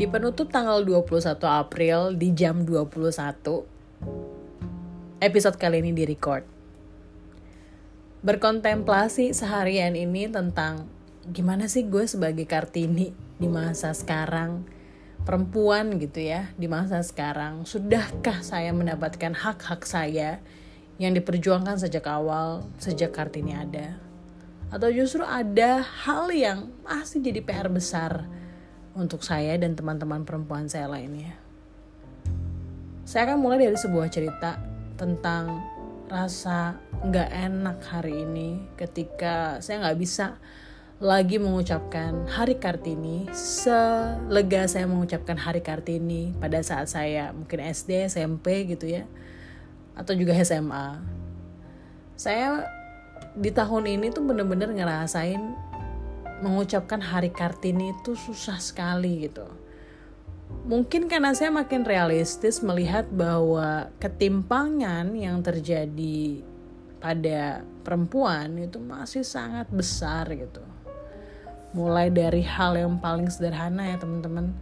Di penutup tanggal 21 April di jam 21, episode kali ini direcord. Berkontemplasi seharian ini tentang gimana sih gue sebagai Kartini di masa sekarang, perempuan gitu ya, di masa sekarang, sudahkah saya mendapatkan hak-hak saya yang diperjuangkan sejak awal, sejak Kartini ada? Atau justru ada hal yang masih jadi PR besar untuk saya dan teman-teman perempuan saya lainnya. Saya akan mulai dari sebuah cerita tentang rasa nggak enak hari ini ketika saya nggak bisa lagi mengucapkan Hari Kartini selega saya mengucapkan Hari Kartini pada saat saya mungkin SD, SMP gitu ya atau juga SMA. Saya di tahun ini tuh bener-bener ngerasain mengucapkan hari Kartini itu susah sekali gitu. Mungkin karena saya makin realistis melihat bahwa ketimpangan yang terjadi pada perempuan itu masih sangat besar gitu. Mulai dari hal yang paling sederhana ya teman-teman.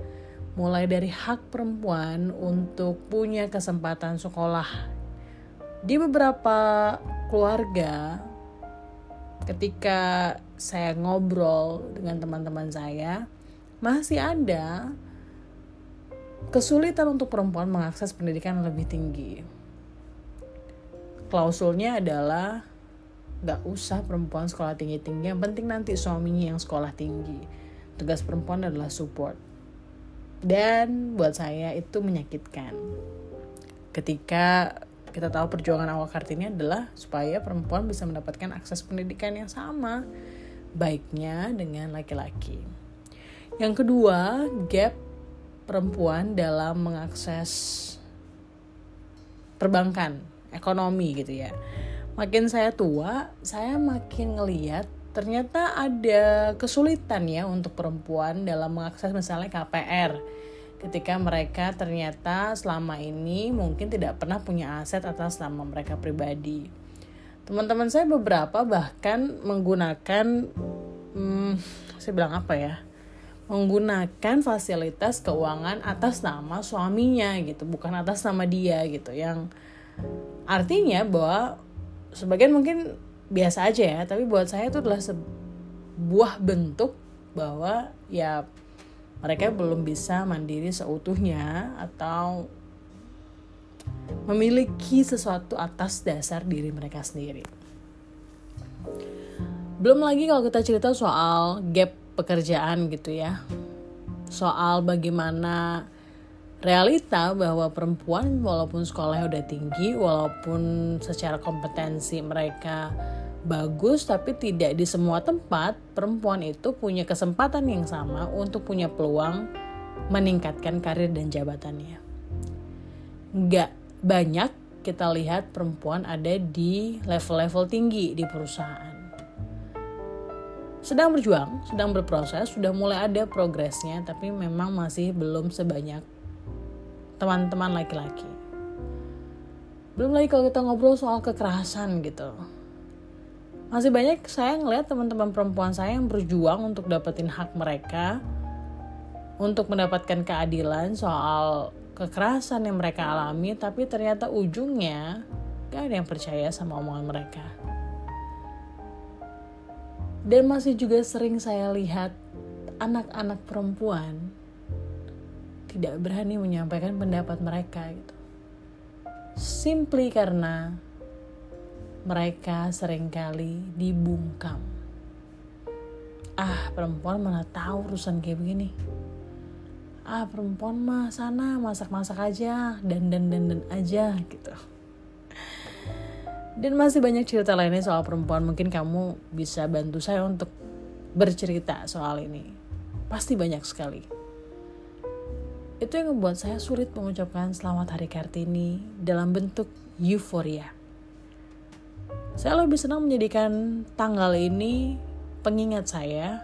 Mulai dari hak perempuan untuk punya kesempatan sekolah. Di beberapa keluarga ketika saya ngobrol dengan teman-teman saya, masih ada kesulitan untuk perempuan mengakses pendidikan lebih tinggi. Klausulnya adalah gak usah perempuan sekolah tinggi-tinggi, yang penting nanti suaminya yang sekolah tinggi. Tugas perempuan adalah support. Dan buat saya itu menyakitkan. Ketika kita tahu perjuangan awal Kartini adalah supaya perempuan bisa mendapatkan akses pendidikan yang sama baiknya dengan laki-laki. Yang kedua, gap perempuan dalam mengakses perbankan, ekonomi gitu ya. Makin saya tua, saya makin ngeliat ternyata ada kesulitan ya untuk perempuan dalam mengakses misalnya KPR ketika mereka ternyata selama ini mungkin tidak pernah punya aset atas nama mereka pribadi. Teman-teman saya beberapa bahkan menggunakan, hmm, saya bilang apa ya, menggunakan fasilitas keuangan atas nama suaminya gitu, bukan atas nama dia gitu, yang artinya bahwa sebagian mungkin biasa aja ya, tapi buat saya itu adalah sebuah bentuk bahwa ya mereka belum bisa mandiri seutuhnya atau memiliki sesuatu atas dasar diri mereka sendiri. Belum lagi kalau kita cerita soal gap pekerjaan gitu ya. Soal bagaimana realita bahwa perempuan walaupun sekolahnya udah tinggi, walaupun secara kompetensi mereka bagus tapi tidak di semua tempat perempuan itu punya kesempatan yang sama untuk punya peluang meningkatkan karir dan jabatannya. Gak banyak kita lihat perempuan ada di level-level tinggi di perusahaan. Sedang berjuang, sedang berproses, sudah mulai ada progresnya, tapi memang masih belum sebanyak teman-teman laki-laki. Belum lagi kalau kita ngobrol soal kekerasan gitu masih banyak saya ngeliat teman-teman perempuan saya yang berjuang untuk dapetin hak mereka untuk mendapatkan keadilan soal kekerasan yang mereka alami tapi ternyata ujungnya gak ada yang percaya sama omongan mereka. Dan masih juga sering saya lihat anak-anak perempuan tidak berani menyampaikan pendapat mereka gitu. Simply karena mereka sering kali dibungkam. Ah, perempuan mana tahu urusan kayak begini. Ah, perempuan mah sana masak-masak aja, dan dan dan dan aja gitu. Dan masih banyak cerita lainnya soal perempuan. Mungkin kamu bisa bantu saya untuk bercerita soal ini. Pasti banyak sekali. Itu yang membuat saya sulit mengucapkan selamat hari Kartini dalam bentuk euforia. Saya lebih senang menjadikan tanggal ini pengingat saya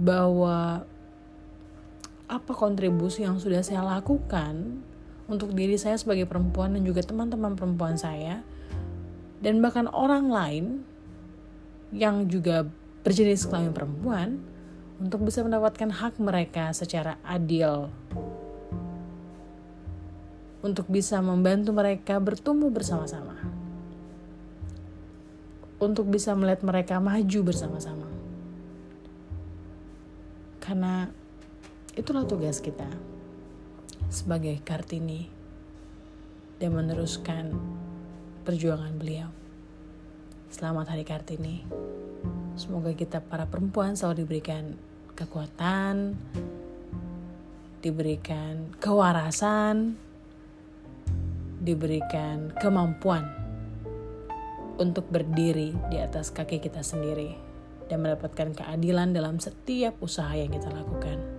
bahwa apa kontribusi yang sudah saya lakukan untuk diri saya sebagai perempuan dan juga teman-teman perempuan saya dan bahkan orang lain yang juga berjenis kelamin perempuan untuk bisa mendapatkan hak mereka secara adil, untuk bisa membantu mereka bertumbuh bersama-sama, untuk bisa melihat mereka maju bersama-sama, karena itulah tugas kita sebagai Kartini dan meneruskan perjuangan beliau. Selamat Hari Kartini. Semoga kita para perempuan selalu diberikan kekuatan, diberikan kewarasan, diberikan kemampuan untuk berdiri di atas kaki kita sendiri dan mendapatkan keadilan dalam setiap usaha yang kita lakukan.